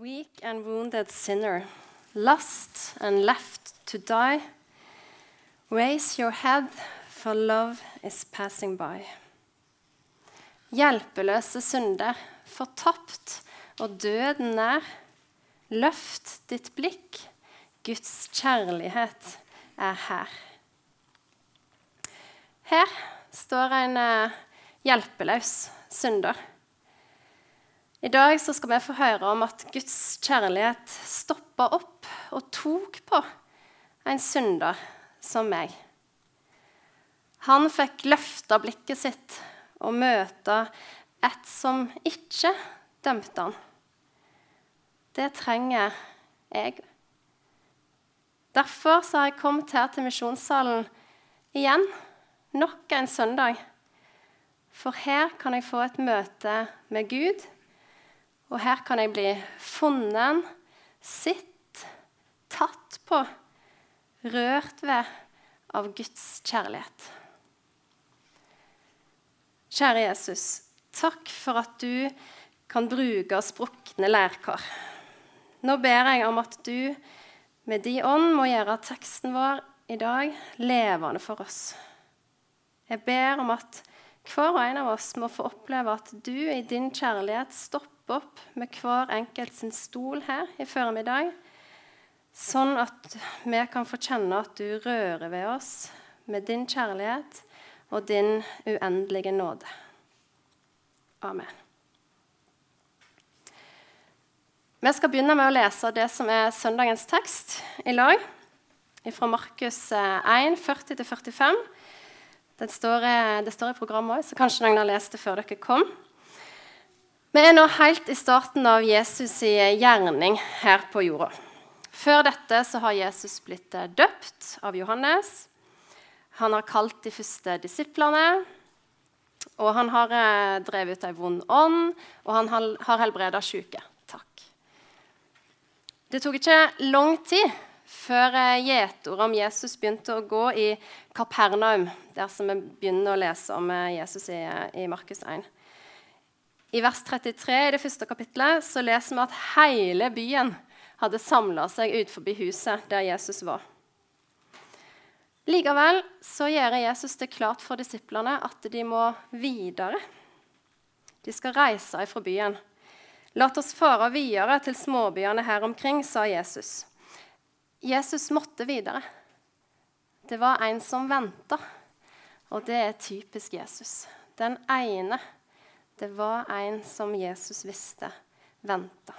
Weak and wounded sinner, lost and left to die, raise your head, for love is passing by. Hjelpeløse synder, fortapt og døden nær. Løft ditt blikk, Guds kjærlighet er her. Her står en eh, hjelpeløs synder. I dag skal vi få høre om at Guds kjærlighet stoppa opp og tok på en synder som meg. Han fikk løfta blikket sitt og møte et som ikke dømte han. Det trenger jeg. Derfor har jeg kommet her til misjonssalen igjen, nok en søndag. For her kan jeg få et møte med Gud og her kan jeg bli funnet, sitt, tatt på, rørt ved av Guds kjærlighet. Kjære Jesus, takk for at du kan bruke sprukne lærkar. Nå ber jeg om at du med de ånd må gjøre teksten vår i dag levende for oss. Jeg ber om at hver og en av oss må få oppleve at du i din kjærlighet stopper opp med hver enkelt sin stol her i formiddag, sånn at vi kan få kjenne at du rører ved oss med din kjærlighet og din uendelige nåde. Amen. Vi skal begynne med å lese det som er søndagens tekst i lag, fra Markus 1, 40-45. Det står, det står i programmet òg, så kanskje noen har lest det før dere kom. Vi er nå helt i starten av Jesus' gjerning her på jorda. Før dette så har Jesus blitt eh, døpt av Johannes. Han har kalt de første disiplene. Og han har eh, drevet ut ei vond ånd, og han har helbreda syke. Takk. Det tok ikke lang tid før eh, gjetordet om Jesus begynte å gå i Kapernaum, der som vi begynner å lese om Jesus i, i Markus 1. I vers 33 i det første kapittelet så leser vi at hele byen hadde samla seg utenfor huset der Jesus var. Likevel så gjør Jesus det klart for disiplene at de må videre. De skal reise fra byen. La oss fare videre til småbyene her omkring, sa Jesus. Jesus måtte videre. Det var en som venta, og det er typisk Jesus. Den ene det var en som Jesus visste venta.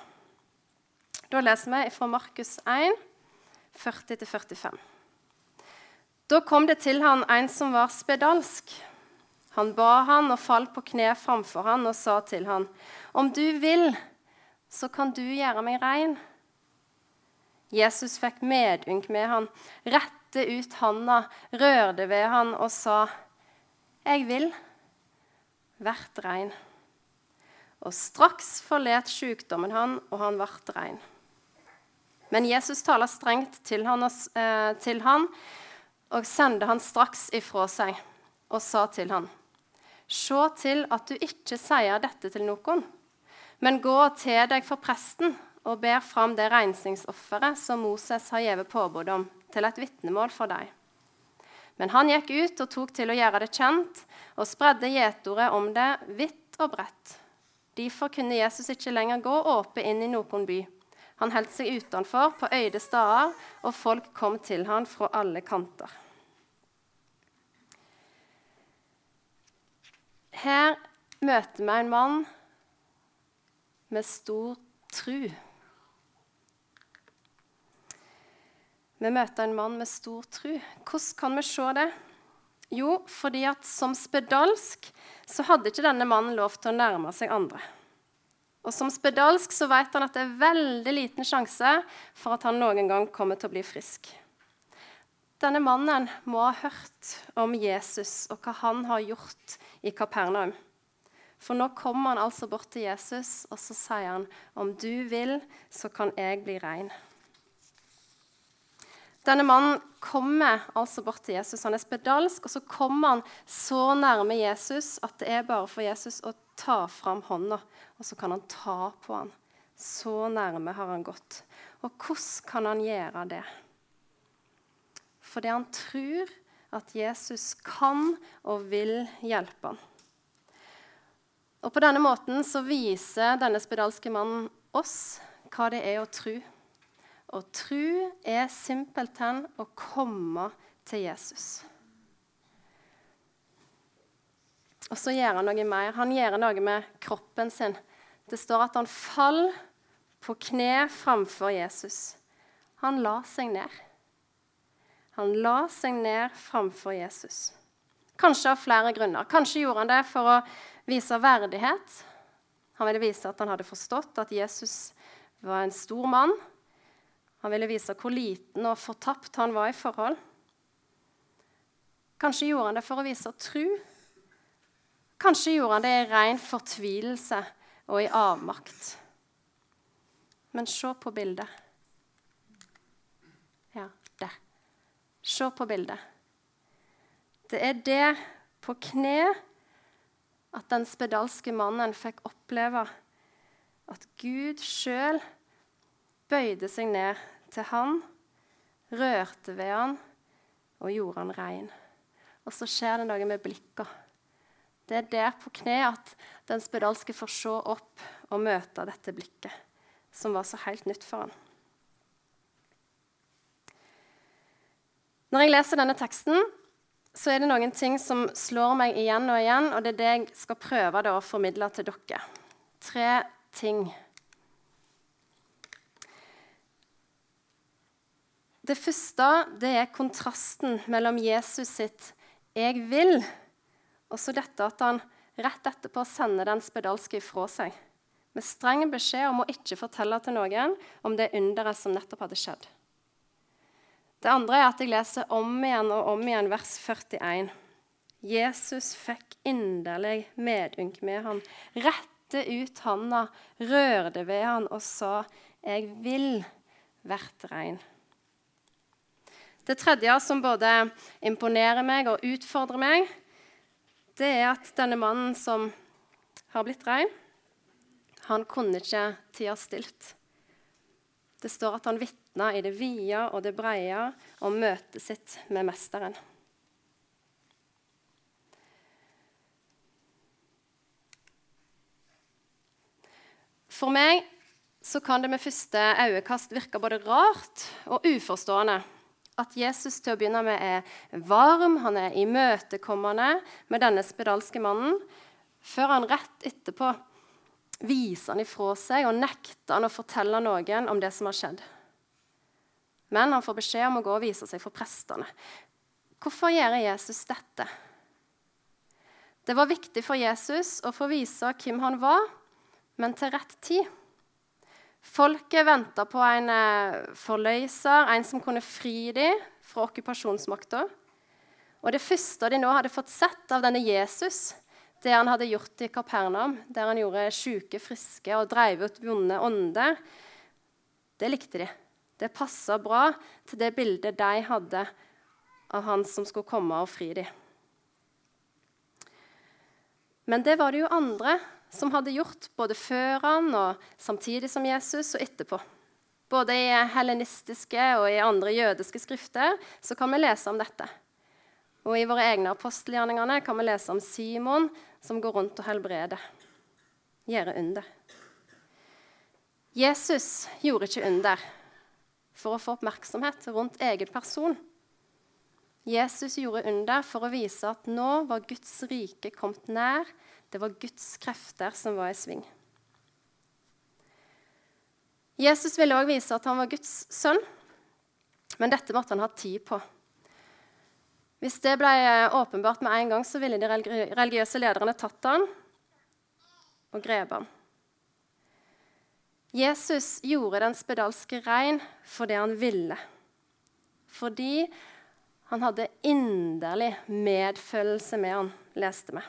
Da leser vi fra Markus 1, 40-45. Da kom det til han en som var spedalsk. Han ba han og falt på kne framfor han og sa til han, Om du vil, så kan du gjøre meg rein. Jesus fikk medynk med han, rette ut handa, rørte ved han og sa, Jeg vil, vert rein. Og straks forlet sykdommen han, og han ble rein. Men Jesus taler strengt til han, eh, til han, og sendte han straks ifra seg og sa til han, Se til at du ikke sier dette til noen, men gå til deg for presten og ber fram det rensingsofferet som Moses har gitt påbud om, til et vitnemål for deg. Men han gikk ut og tok til å gjøre det kjent, og spredde gjetordet om det vidt og bredt. Derfor kunne Jesus ikke lenger gå åpent inn i noen by. Han holdt seg utenfor på øyde steder, og folk kom til han fra alle kanter. Her møter vi en mann med stor tru. Vi møter en mann med stor tru. Hvordan kan vi se det? Jo, fordi at som spedalsk så hadde ikke denne mannen lov til å nærme seg andre. Og som spedalsk så vet han at det er veldig liten sjanse for at han noen gang kommer til å bli frisk. Denne mannen må ha hørt om Jesus og hva han har gjort i Kapernaum. For nå kommer han altså bort til Jesus, og så sier han, 'Om du vil, så kan jeg bli rein'. Denne mannen kommer altså bort til Jesus. Han er spedalsk, og så kommer han så nærme Jesus at det er bare for Jesus å ta fram hånda, og så kan han ta på han, Så nærme har han gått. Og hvordan kan han gjøre det? Fordi han tror at Jesus kan og vil hjelpe ham. Og På denne måten så viser denne spedalske mannen oss hva det er å tro. Å tro er simpelthen å komme til Jesus. Og så gjør han noe mer. Han gjør noe med kroppen sin. Det står at han faller på kne framfor Jesus. Han la seg ned. Han la seg ned framfor Jesus. Kanskje av flere grunner. Kanskje gjorde han det for å vise verdighet. Han ville vise at han hadde forstått at Jesus var en stor mann. Han ville vise hvor liten og fortapt han var i forhold. Kanskje gjorde han det for å vise tru. Kanskje gjorde han det i ren fortvilelse og i avmakt. Men se på bildet. Ja, der. Se på bildet. Det er det på kne at den spedalske mannen fikk oppleve at Gud sjøl bøyde seg ned til han, rørte ved han og gjorde han rein. Og så skjer det noe med blikka. Det er der på kne at den spedalske får se opp og møte dette blikket, som var så helt nytt for han. Når jeg leser denne teksten, så er det noen ting som slår meg igjen og igjen, og det er det jeg skal prøve å formidle til dere. Tre ting. Det første det er kontrasten mellom Jesus sitt 'jeg vil' og så dette at han rett etterpå sender den spedalske ifra seg med streng beskjed om å ikke fortelle til noen om det underet som nettopp hadde skjedd. Det andre er at jeg leser om igjen og om igjen vers 41. Jesus fikk inderlig medynk med han, rette ut handa, rørte ved han og sa, 'Jeg vil hvert rein'. Det tredje som både imponerer meg og utfordrer meg, det er at denne mannen som har blitt rein, han kunne ikke tida stilt. Det står at han vitna i det vide og det breie om møtet sitt med Mesteren. For meg så kan det med første øyekast virke både rart og uforstående at Jesus til å begynne med er varm, han er imøtekommende med denne spedalske mannen, før han rett etterpå viser han ifra seg og nekter han å fortelle noen om det som har skjedd. Men han får beskjed om å gå og vise seg for prestene. Hvorfor gjør Jesus dette? Det var viktig for Jesus å få vise hvem han var, men til rett tid. Folket venta på en eh, forløser, en som kunne fri dem fra okkupasjonsmakta. Og det første de nå hadde fått sett av denne Jesus, det han hadde gjort i Kapernaum, der han gjorde sjuke friske og dreiv ut vonde ånder, det likte de. Det passa bra til det bildet de hadde av han som skulle komme og fri dem. Men det var det jo andre som hadde gjort, både før han og samtidig som Jesus og etterpå. Både i helenistiske og i andre jødiske skrifter så kan vi lese om dette. Og I våre egne apostelgjerningene kan vi lese om Simon som går rundt og helbreder. Gjøre under. Jesus gjorde ikke under for å få oppmerksomhet rundt egen person. Jesus gjorde under for å vise at nå var Guds rike kommet nær. Det var Guds krefter som var i sving. Jesus ville òg vise at han var Guds sønn, men dette måtte han ha tid på. Hvis det ble åpenbart med en gang, så ville de religiøse lederne tatt han og grepet han. Jesus gjorde den spedalske rein fordi han ville. Fordi han hadde inderlig medfølelse med han, leste vi.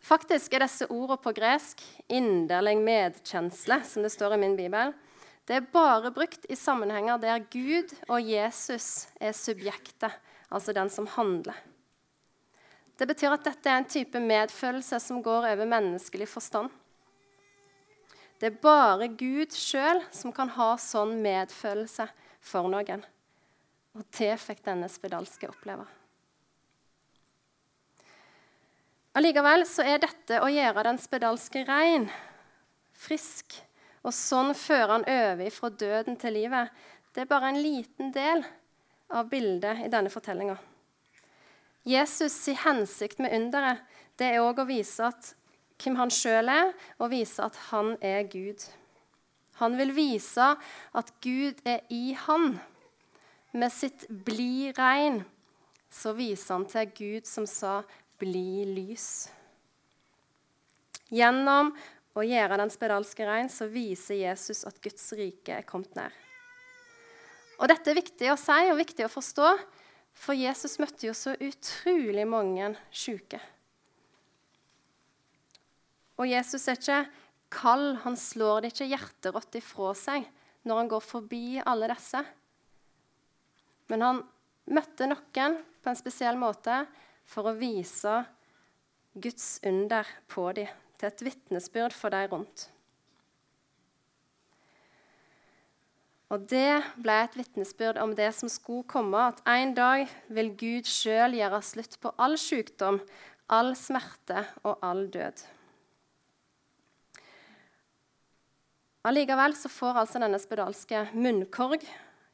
Faktisk er disse ordene på gresk 'inderlig medkjensle', som det står i min bibel. Det er bare brukt i sammenhenger der Gud og Jesus er subjektet altså den som handler. Det betyr at dette er en type medfølelse som går over menneskelig forstand. Det er bare Gud sjøl som kan ha sånn medfølelse for noen. Og det fikk denne spedalske oppleve. Allikevel så er dette å gjøre den spedalske rein, frisk, og sånn føre han over fra døden til livet, det er bare en liten del av bildet i denne fortellinga. Jesus' si hensikt med underet det er òg å vise at hvem han sjøl er, og vise at han er Gud. Han vil vise at Gud er i han. Med sitt 'bli rein' så viser han til Gud som sa 'bli lys'. Gjennom å gjøre den spedalske rein så viser Jesus at Guds rike er kommet nær. Og Dette er viktig å si og viktig å forstå, for Jesus møtte jo så utrolig mange syke. Og Jesus er ikke kald, han slår det ikke hjerterått ifra seg når han går forbi alle disse. Men han møtte noen på en spesiell måte for å vise Guds under på dem, til et vitnesbyrd for de rundt. Og det ble et vitnesbyrd om det som skulle komme, at en dag vil Gud sjøl gjøre slutt på all sykdom, all smerte og all død. Allikevel så får altså denne spedalske munnkorg.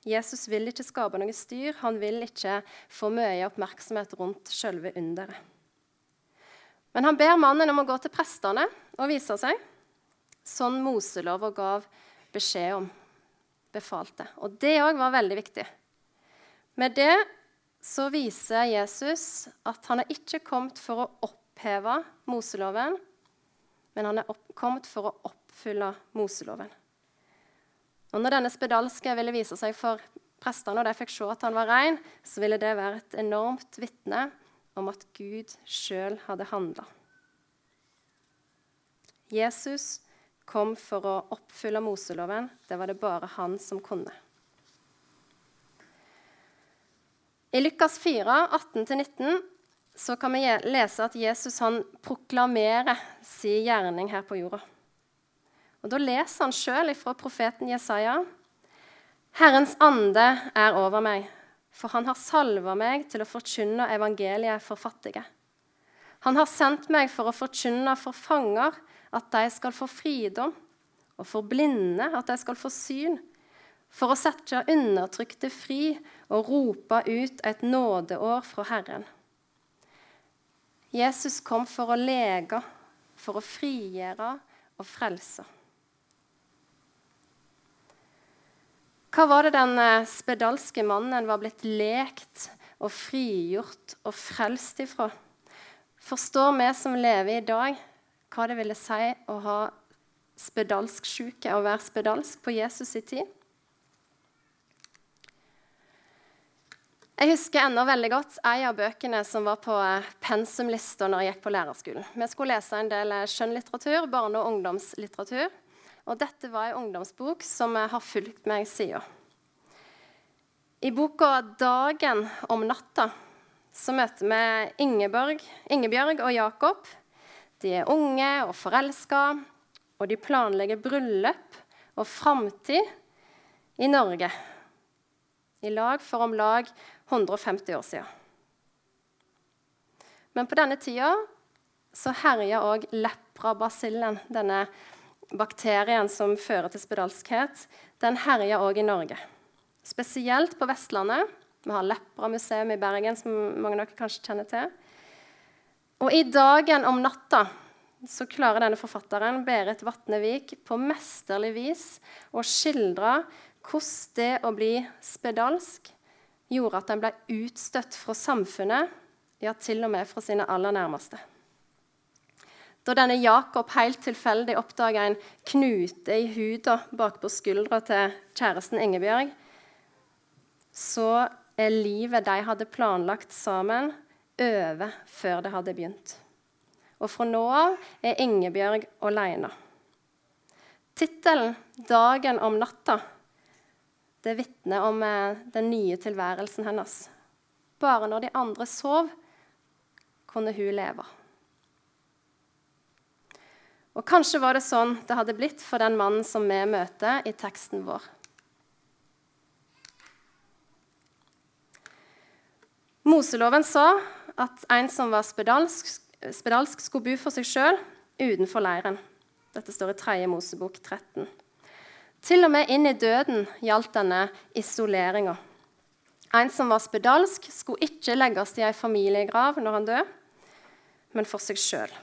Jesus vil ikke skape noe styr. Han vil ikke få mye oppmerksomhet rundt selve underet. Men han ber mannen om å gå til prestene og vise seg, sånn Moselova gav beskjed om befalte. Og det òg var veldig viktig. Med det så viser Jesus at han er ikke kommet for å oppheve Moseloven, men han er kommet for å oppfylle Moseloven. Og når denne spedalske ville vise seg for prestene, og de fikk se at han var rein, så ville det være et enormt vitne om at Gud sjøl hadde handla. Jesus kom for å oppfylle Moseloven. Det var det bare han som kunne. I Lukas 4, 18-19 så kan vi lese at Jesus han proklamerer sin gjerning her på jorda. Og Da leser han sjøl fra profeten Jesaja. Herrens ande er over meg, for han har salva meg til å forkynne evangeliet for fattige. Han har sendt meg for å forkynne for fanger at de skal få fridom, og for blinde at de skal få syn, for å sette undertrykte fri og rope ut et nådeår fra Herren. Jesus kom for å lege, for å frigjøre og frelse. Hva var det den eh, spedalske mannen var blitt lekt og frigjort og frelst ifra? Forstår vi som lever i dag, hva det ville si å ha spedalsk syke, og være spedalsk på Jesus' i tid. Jeg husker ennå veldig godt en av bøkene som var på eh, pensumlista når jeg gikk på lærerskolen. Vi skulle lese en del eh, skjønnlitteratur, barne- og ungdomslitteratur. Og dette var en ungdomsbok som har fulgt meg siden. I boka 'Dagen om natta' så møter vi Ingebjørg, Ingebjørg og Jakob de er unge og forelska, og de planlegger bryllup og framtid i Norge. I lag for om lag 150 år siden. Men på denne tida så herja òg leprabasillen, denne bakterien som fører til spedalskhet, den herjer òg i Norge. Spesielt på Vestlandet. Vi har Lepramuseum i Bergen, som mange av dere kanskje kjenner til. Og i dagen om natta så klarer denne forfatteren, Berit Vatnevik, på mesterlig vis å skildre hvordan det å bli spedalsk gjorde at en ble utstøtt fra samfunnet, ja, til og med fra sine aller nærmeste. Da denne Jakob helt tilfeldig oppdaga en knute i huda bakpå skuldra til kjæresten Ingebjørg, så er livet de hadde planlagt sammen, over før det hadde begynt. Og fra nå av er Ingebjørg aleine. Tittelen 'Dagen om natta' det vitner om eh, den nye tilværelsen hennes. Bare når de andre sov, kunne hun leve. Og kanskje var det sånn det hadde blitt for den mannen som vi møter i teksten vår. Moseloven sa at en som var spedalsk, spedalsk skulle bo for seg sjøl utenfor leiren. Dette står i 3. Mosebok 13. Til og med inn i døden gjaldt denne isoleringa. En som var spedalsk, skulle ikke legges i ei familiegrav når han døde, men for seg sjøl.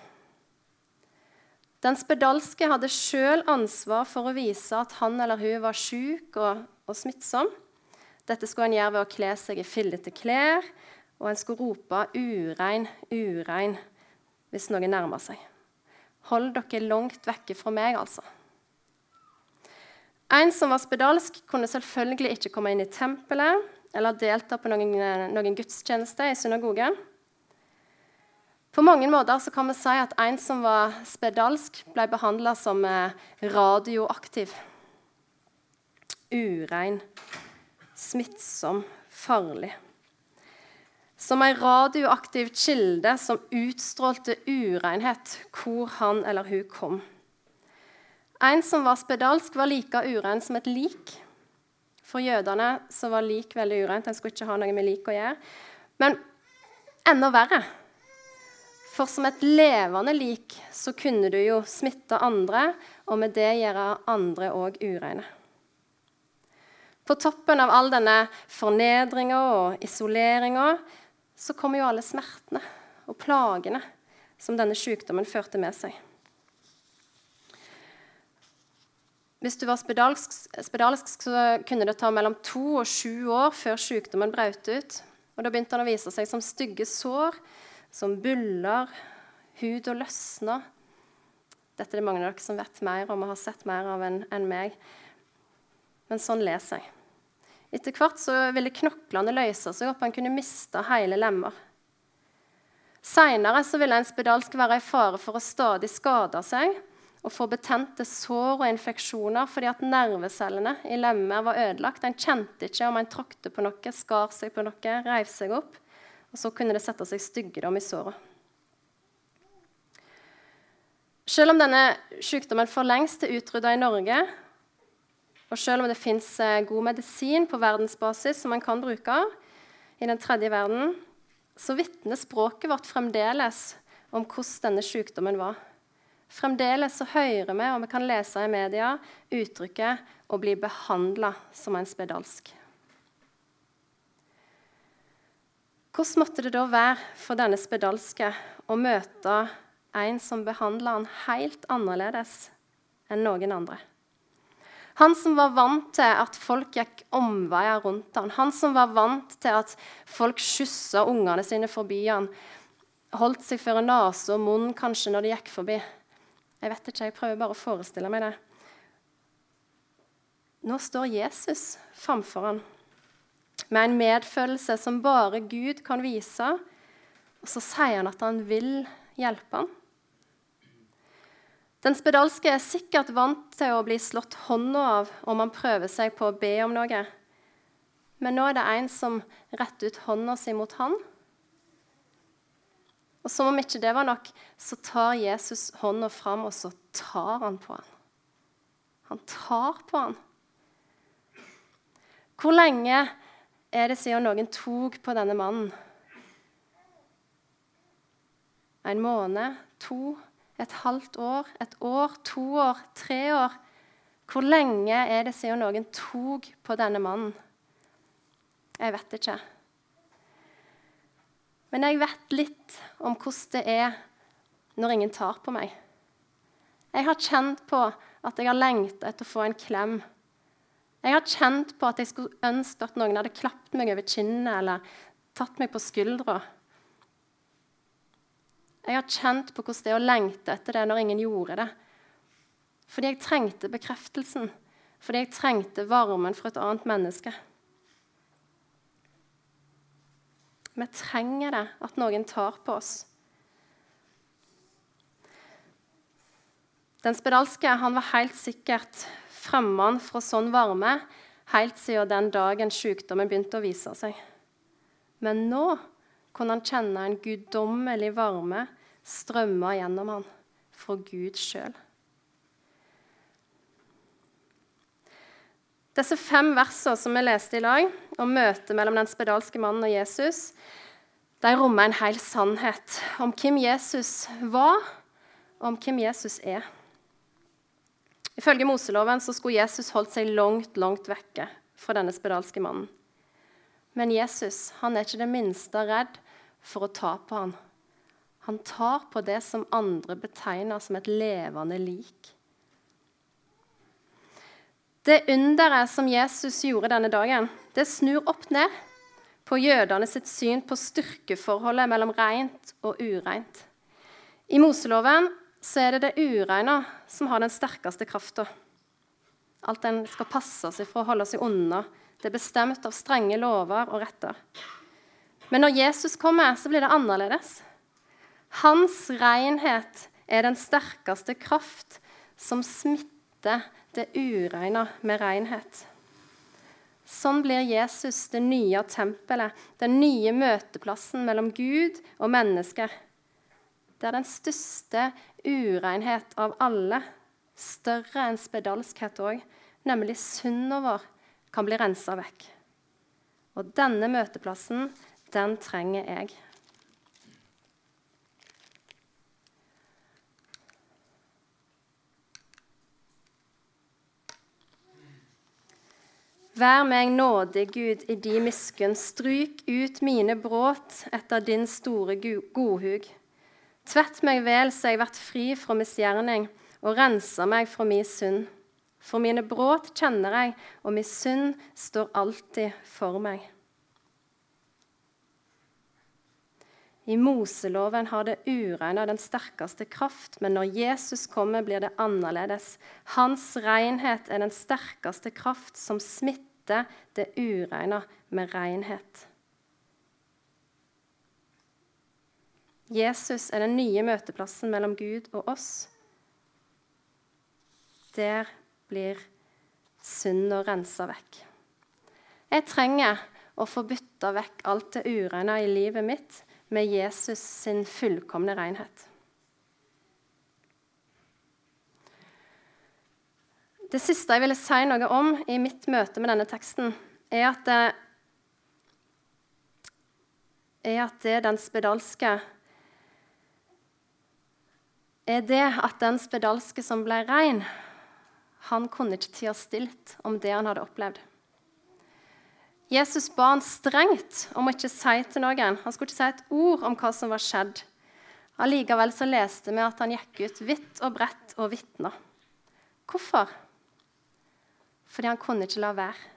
Den spedalske hadde sjøl ansvar for å vise at han eller hun var sjuk og, og, smittsom. Dette skulle han gjøre ved å kle seg i fillete klær, og en skulle rope 'urein, urein' hvis noen nærma seg. Hold dere langt vekke fra meg, altså. En som var spedalsk, kunne selvfølgelig ikke komme inn i tempelet eller delta på noen, noen gudstjeneste i synagogen. På mange måter så kan vi si at en som var spedalsk, ble behandla som eh, radioaktiv. Urein, smittsom, farlig. Som en radioaktiv kilde som utstrålte urenhet hvor han eller hun kom. En som var spedalsk, var like urein som et lik. For jødene så var lik veldig ureint. En skulle ikke ha noe med lik å gjøre. Men enda verre for som et levende lik så kunne du jo smitte andre, og med det gjøre andre òg ureine. På toppen av all denne fornedringa og isoleringa så kommer jo alle smertene og plagene som denne sykdommen førte med seg. Hvis du var spedalsk, spedalsk, så kunne det ta mellom to og sju år før sykdommen brøt ut. Og Da begynte den å vise seg som stygge sår som buller, og løsner. Dette er det mange av dere som vet mer om og har sett mer av enn en meg. Men sånn leser jeg. Etter hvert så ville knoklene løse seg opp, han kunne miste hele lemmer. Seinere ville en spedalsk være i fare for å stadig skade seg og få betente sår og infeksjoner fordi at nervecellene i lemmer var ødelagt. En kjente ikke om en tråkte på noe, skar seg på noe, reiv seg opp. Og så kunne det sette seg styggedom i såret. Selv om denne sykdommen for lengst er utrydda i Norge, og selv om det fins eh, god medisin på verdensbasis som man kan bruke i den tredje verden, så vitner språket vårt fremdeles om hvordan denne sykdommen var. Fremdeles så hører vi, og vi kan lese i media, uttrykket 'å bli behandla som en spedalsk'. Hvordan måtte det da være for denne spedalske å møte en som behandla han helt annerledes enn noen andre? Han som var vant til at folk gikk omveier rundt han. Han som var vant til at folk skyssa ungene sine forbi han. Holdt seg for nese og munn kanskje når de gikk forbi. Jeg vet ikke, jeg prøver bare å forestille meg det. Nå står Jesus framfor han med en medfølelse som bare Gud kan vise. Og så sier han at han vil hjelpe ham. Den spedalske er sikkert vant til å bli slått hånda av om han prøver seg på å be om noe. Men nå er det en som retter ut hånda si mot han. Og som om ikke det var nok, så tar Jesus hånda fram, og så tar han på han. Han tar på han. Hvor lenge er det siden noen tok på denne mannen. En måned, to, et halvt år, et år, to år, tre år. Hvor lenge er det siden noen tok på denne mannen? Jeg vet ikke. Men jeg vet litt om hvordan det er når ingen tar på meg. Jeg har kjent på at jeg har lengta etter å få en klem jeg har kjent på at jeg skulle ønske at noen hadde klapt meg over kinnet eller tatt meg på skuldra. Jeg har kjent på hvordan det er å lengte etter det når ingen gjorde det. Fordi jeg trengte bekreftelsen, fordi jeg trengte varmen fra et annet menneske. Vi trenger det, at noen tar på oss. Den spedalske han var helt sikkert fremme han fra sånn varme helt siden den dagen sykdommen begynte å vise seg. Men nå kunne han kjenne en guddommelig varme strømme gjennom han, fra Gud sjøl. Disse fem versene som vi leste i lag, om møtet mellom den spedalske mannen og Jesus, de rommer en hel sannhet om hvem Jesus var, og om hvem Jesus er. Ifølge Moseloven så skulle Jesus holdt seg langt, langt vekke fra denne spedalske mannen. Men Jesus han er ikke det minste redd for å ta på han. Han tar på det som andre betegner som et levende lik. Det underet som Jesus gjorde denne dagen, det snur opp ned på jødene sitt syn på styrkeforholdet mellom rent og ureint. I Moseloven så er det det ureine som har den sterkeste krafta. Alt en skal passe seg for å holde seg unna. Det er bestemt av strenge lover og retter. Men når Jesus kommer, så blir det annerledes. Hans renhet er den sterkeste kraft som smitter det ureine med renhet. Sånn blir Jesus det nye tempelet, den nye møteplassen mellom Gud og mennesker. Det er den største urenhet av alle, større enn spedalskhet òg, nemlig synden vår, kan bli rensa vekk. Og denne møteplassen, den trenger jeg. Vær meg nådig, Gud, i di miskunn. Stryk ut mine bråt etter din store godhug. Tvett meg vel så jeg vert fri fra misgjerning, og renser meg fra min synd. For mine brudd kjenner jeg, og min synd står alltid for meg. I Moseloven har det ureine den sterkeste kraft, men når Jesus kommer, blir det annerledes. Hans renhet er den sterkeste kraft som smitter det ureine med renhet. Jesus er den nye møteplassen mellom Gud og oss. Der blir synda rensa vekk. Jeg trenger å få bytta vekk alt det ureine i livet mitt med Jesus sin fullkomne renhet. Det siste jeg ville si noe om i mitt møte med denne teksten, er at det, er at det den spedalske er det at den spedalske som ble rein, han kunne ikke tie stilt om det han hadde opplevd. Jesus ba han strengt om å ikke si til noen. Han skulle ikke si et ord om hva som var skjedd. Allikevel så leste vi at han gikk ut vidt og bredt og vitna. Hvorfor? Fordi han kunne ikke la være.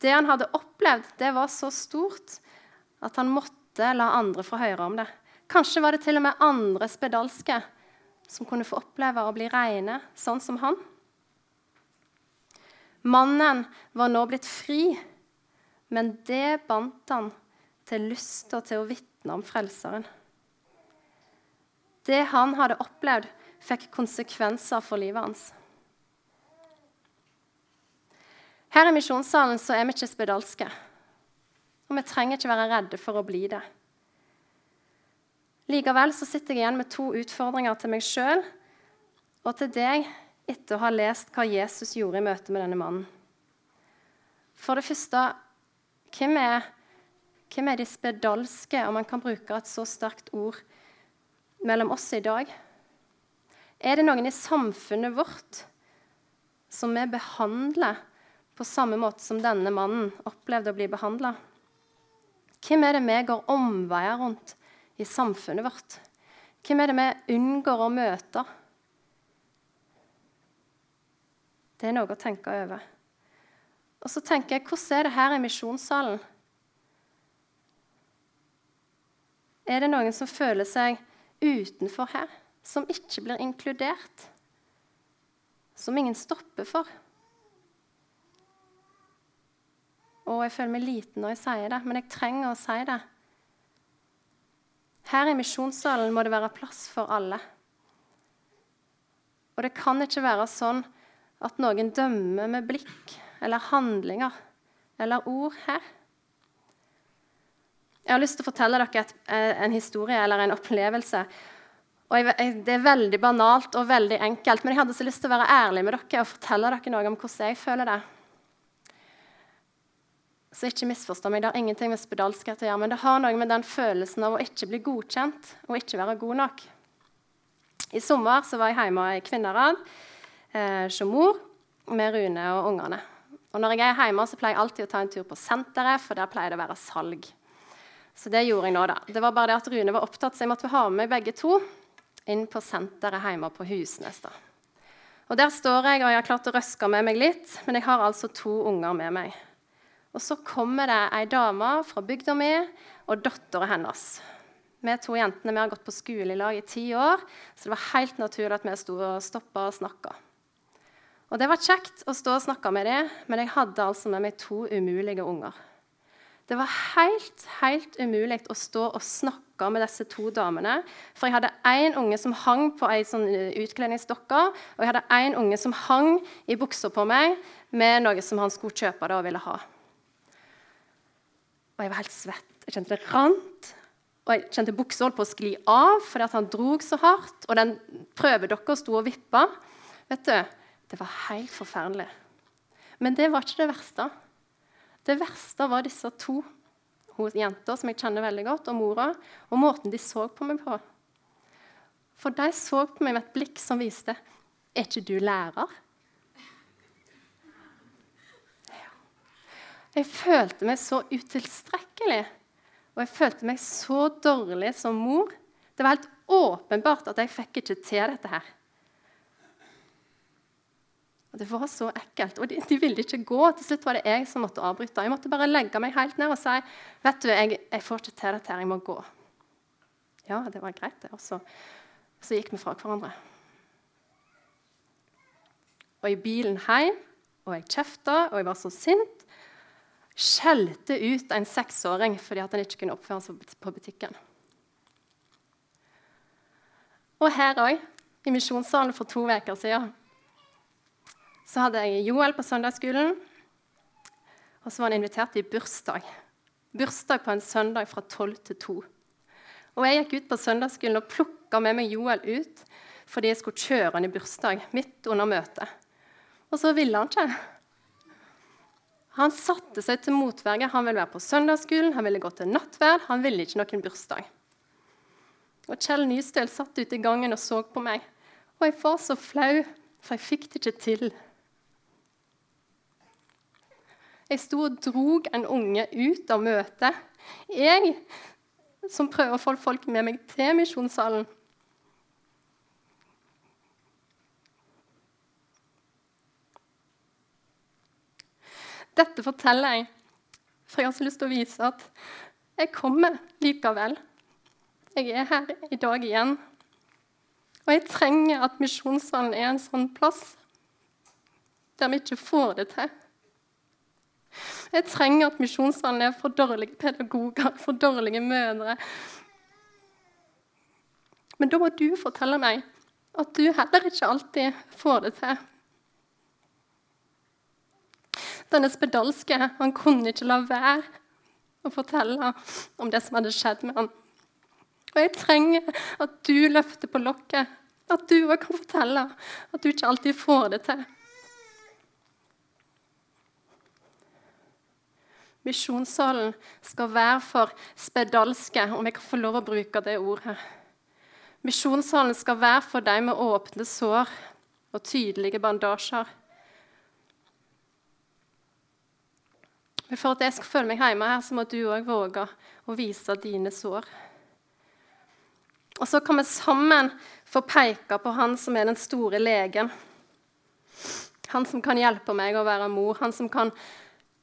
Det han hadde opplevd, det var så stort at han måtte la andre få høre om det. Kanskje var det til og med andre spedalske som kunne få oppleve å bli reine, sånn som han. Mannen var nå blitt fri, men det bandt han til lysta til å vitne om Frelseren. Det han hadde opplevd, fikk konsekvenser for livet hans. Her i misjonssalen så er vi ikke spedalske. Og vi trenger ikke være redde for å bli det. Likevel så sitter jeg igjen med to utfordringer til meg sjøl og til deg etter å ha lest hva Jesus gjorde i møte med denne mannen. For det første, hvem er, hvem er de spedalske, om man kan bruke et så sterkt ord, mellom oss i dag? Er det noen i samfunnet vårt som vi behandler på samme måte som denne mannen opplevde å bli behandla? Hvem er det vi går omveier rundt i samfunnet vårt? Hvem er det vi unngår å møte? Det er noe å tenke over. Og så tenker jeg, hvordan er det her i misjonssalen? Er det noen som føler seg utenfor her, som ikke blir inkludert? Som ingen stopper for? Og jeg føler meg liten når jeg sier det, men jeg trenger å si det. Her i misjonssalen må det være plass for alle. Og det kan ikke være sånn at noen dømmer med blikk eller handlinger eller ord her. Jeg har lyst til å fortelle dere et, eh, en historie eller en opplevelse jeg, jeg, Det er veldig banalt og veldig enkelt, men jeg hadde så lyst til å være ærlig med dere og fortelle dere noe om hvordan jeg føler det. Så ikke misforstå meg, Det har ingenting med spedalskhet å gjøre, men det har noe med den følelsen av å ikke bli godkjent og ikke være god nok. I sommer så var jeg hjemme i Kvinnerad eh, som mor med Rune og ungene. Og når jeg er hjemme, så pleier jeg alltid å ta en tur på senteret, for der pleier det å være salg. Så det gjorde jeg nå, da. Det var bare det at Rune var opptatt, så jeg måtte ha med meg begge to inn på senteret hjemme på Husnes. da. Og Der står jeg, og jeg har klart å røske med meg litt, men jeg har altså to unger med meg. Og så kommer det ei dame fra bygda mi og dattera hennes. Vi to jentene vi har gått på skole i lag i ti år, så det var helt naturlig at vi sto og stoppa og snakka. Og det var kjekt å stå og snakke med dem, men jeg hadde altså med meg to umulige unger. Det var helt, helt umulig å stå og snakke med disse to damene. For jeg hadde én unge som hang på ei sånn eh, utkledningsdokke, og jeg hadde én unge som hang i buksa på meg med noe som han skulle kjøpe og ville ha. Og jeg var helt svett. Jeg kjente det rant. Og jeg kjente buksa holdt på å skli av fordi han drog så hardt. Og den prøvedokka sto og vippa. Vet du, Det var helt forferdelig. Men det var ikke det verste. Det verste var disse to hun jenta som jeg kjenner veldig godt, og mora, og måten de så på meg på. For de så på meg med et blikk som viste Er ikke du lærer? Jeg følte meg så utilstrekkelig, og jeg følte meg så dårlig som mor. Det var helt åpenbart at jeg fikk ikke til dette her. Og Det var så ekkelt. Og de, de, ville ikke gå. Til slutt var det jeg som måtte avbryte. Jeg måtte bare legge meg helt ned og si vet du, jeg, jeg får ikke til dette her, jeg må gå. Ja, det var greit, det. Og så, så gikk vi fra hverandre. Og i bilen hjem, og jeg kjefta, og jeg var så sint skjelte ut en seksåring fordi han ikke kunne oppføre seg på butikken. Og her òg, i misjonssalen for to uker siden, så hadde jeg Joel på søndagsskolen. Og så var han invitert i bursdag. Bursdag på en søndag fra 12 til 2. Og jeg gikk ut på søndagsskolen og plukka med meg Joel ut fordi jeg skulle kjøre han i bursdag midt under møtet. Og så ville han ikke. Han satte seg til motverge. Han ville være på søndagsskolen, han ville gå til nattverd. Han ville ikke noen bursdag. Og Kjell Nystøl satt ute i gangen og så på meg. Og jeg var så flau, for jeg fikk det ikke til. Jeg sto og drog en unge ut av møtet. Jeg som prøver å få folk med meg til misjonssalen. Dette forteller jeg, for jeg har så lyst til å vise at jeg kommer likevel. Jeg er her i dag igjen. Og jeg trenger at Misjonssalen er en sånn plass der vi ikke får det til. Jeg trenger at Misjonssalen er for dårlige pedagoger, for dårlige mødre. Men da må du fortelle meg at du heller ikke alltid får det til. Denne spedalske han kunne ikke la være å fortelle om det som hadde skjedd med han. Og jeg trenger at du løfter på lokket, at du òg kan fortelle at du ikke alltid får det til. Misjonssalen skal være for spedalske, om jeg kan få lov å bruke det ordet. Misjonssalen skal være for deg med åpne sår og tydelige bandasjer. Men for at jeg skal føle meg hjemme her, så må du òg våge å vise dine sår. Og så kan vi sammen få peke på han som er den store legen. Han som kan hjelpe meg å være mor. Han som kan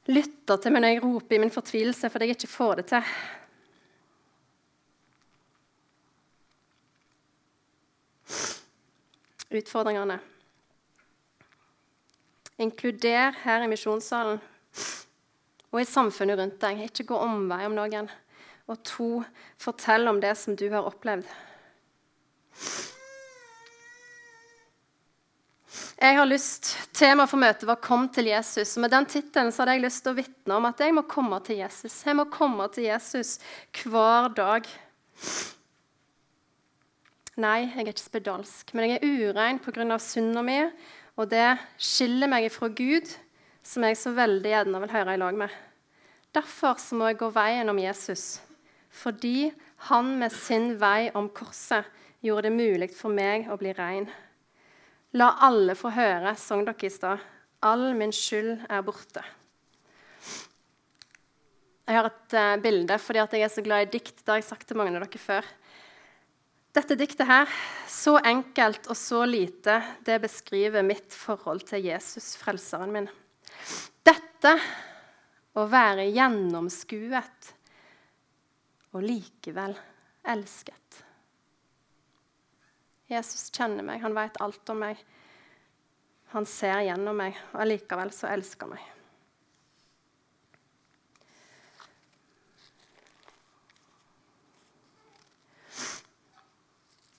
lytte til meg når jeg roper i min fortvilelse fordi jeg ikke får det til. Utfordringene. Inkluder her i misjonssalen og i samfunnet rundt deg. Ikke gå omvei om noen. Og to, fortell om det som du har opplevd. Jeg har lyst, Temaet for møtet var 'Kom til Jesus'. og Med den tittelen hadde jeg lyst til å vitne om at jeg må komme til Jesus. Jeg må komme til Jesus hver dag. Nei, jeg er ikke spedalsk, men jeg er urein pga. synda mi, og det skiller meg fra Gud, som jeg så veldig gjerne vil høre i lag med. Derfor må jeg gå veien om Jesus, fordi han med sin vei om korset gjorde det mulig for meg å bli rein. La alle få høre, sang dere i stad. All min skyld er borte. Jeg har et uh, bilde fordi jeg er så glad i dikt. Det har jeg sagt til mange av dere før. Dette diktet her, så enkelt og så lite, det beskriver mitt forhold til Jesus, frelseren min. Dette å være gjennomskuet og likevel elsket. Jesus kjenner meg, han vet alt om meg. Han ser gjennom meg, og allikevel så elsker han meg.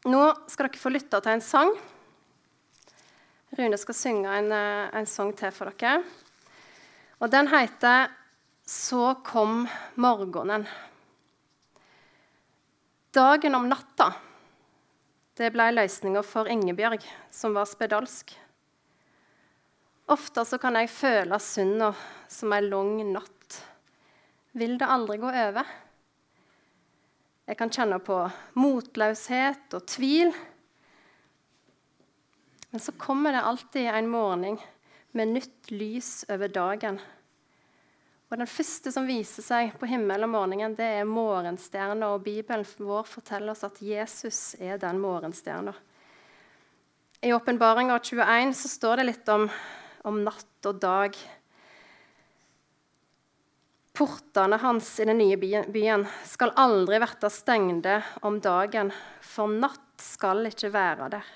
Nå skal dere få lytte til en sang. Rune skal synge en, eh, en sang til for dere. Og den heter 'Så kom morgenen'. Dagen om natta det ble løsninga for Ingebjørg, som var spedalsk. Ofte så kan jeg føle synda som ei lang natt. Vil det aldri gå over? Jeg kan kjenne på motløshet og tvil. Men så kommer det alltid en morgen med nytt lys over dagen. Og Den første som viser seg på himmelen om morgenen, det er morgenstjerna. Og Bibelen vår forteller oss at Jesus er den morgenstjerna. I Åpenbaringa 21 så står det litt om, om natt og dag. Portene hans i den nye byen skal aldri være stengde om dagen, for natt skal ikke være der.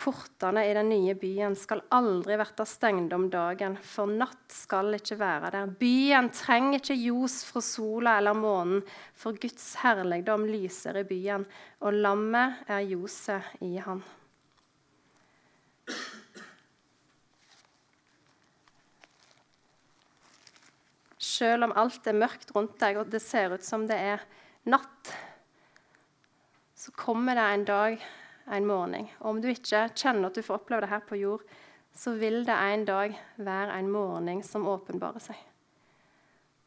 Portene i den nye byen skal aldri verta stengde om dagen, for natt skal ikke være der. Byen trenger ikke ljos fra sola eller månen, for Guds herligdom lyser i byen, og lammet er ljoset i han. Selv om alt er mørkt rundt deg, og det ser ut som det er natt, så kommer det en dag, en morgen. Og om du ikke kjenner at du får oppleve det her på jord, så vil det en dag være en morgen som åpenbarer seg.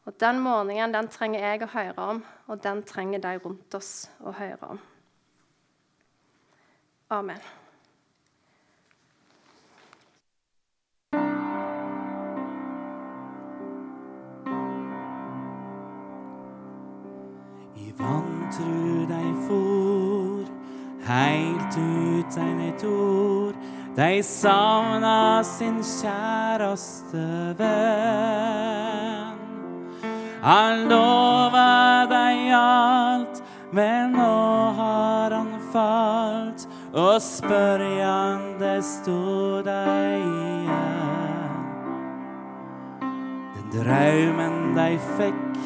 Og Den morgenen den trenger jeg å høre om, og den trenger de rundt oss å høre om. Amen. I vantru deg for, heilt uten et ord. De savna sin kjæreste venn. Han lova dei alt, men nå har han falt, og spørjande stod dei igjen. Den draumen dei fikk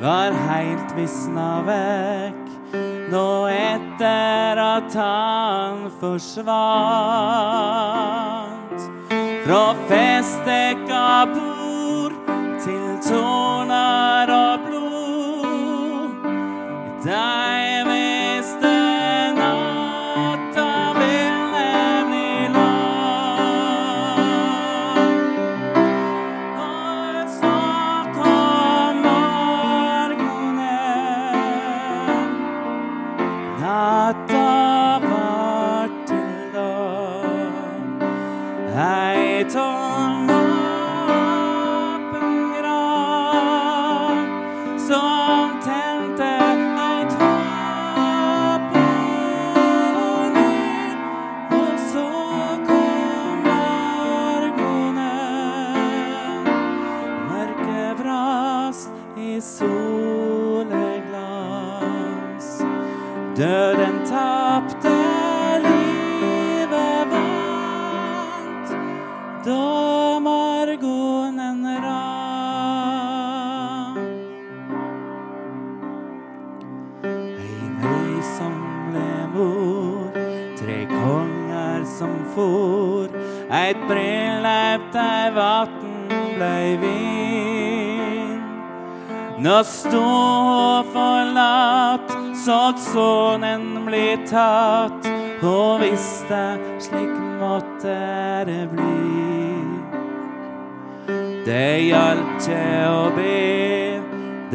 var heilt visna vekk nå etter at han forsvant. Fra festdekka bord til tårner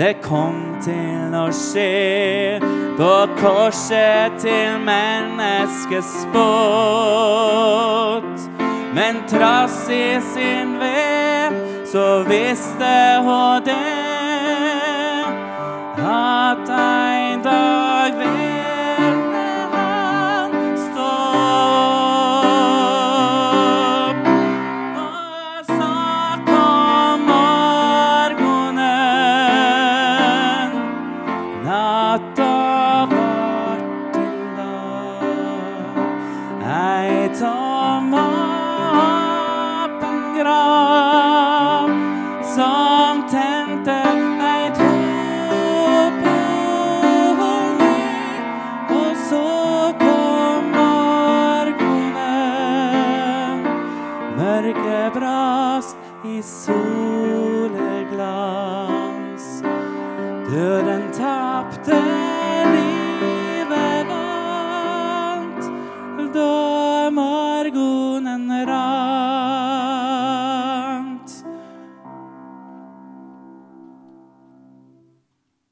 Det kom til å skje på korset til menneskets båt. Men trass i sin ved så visste hun det.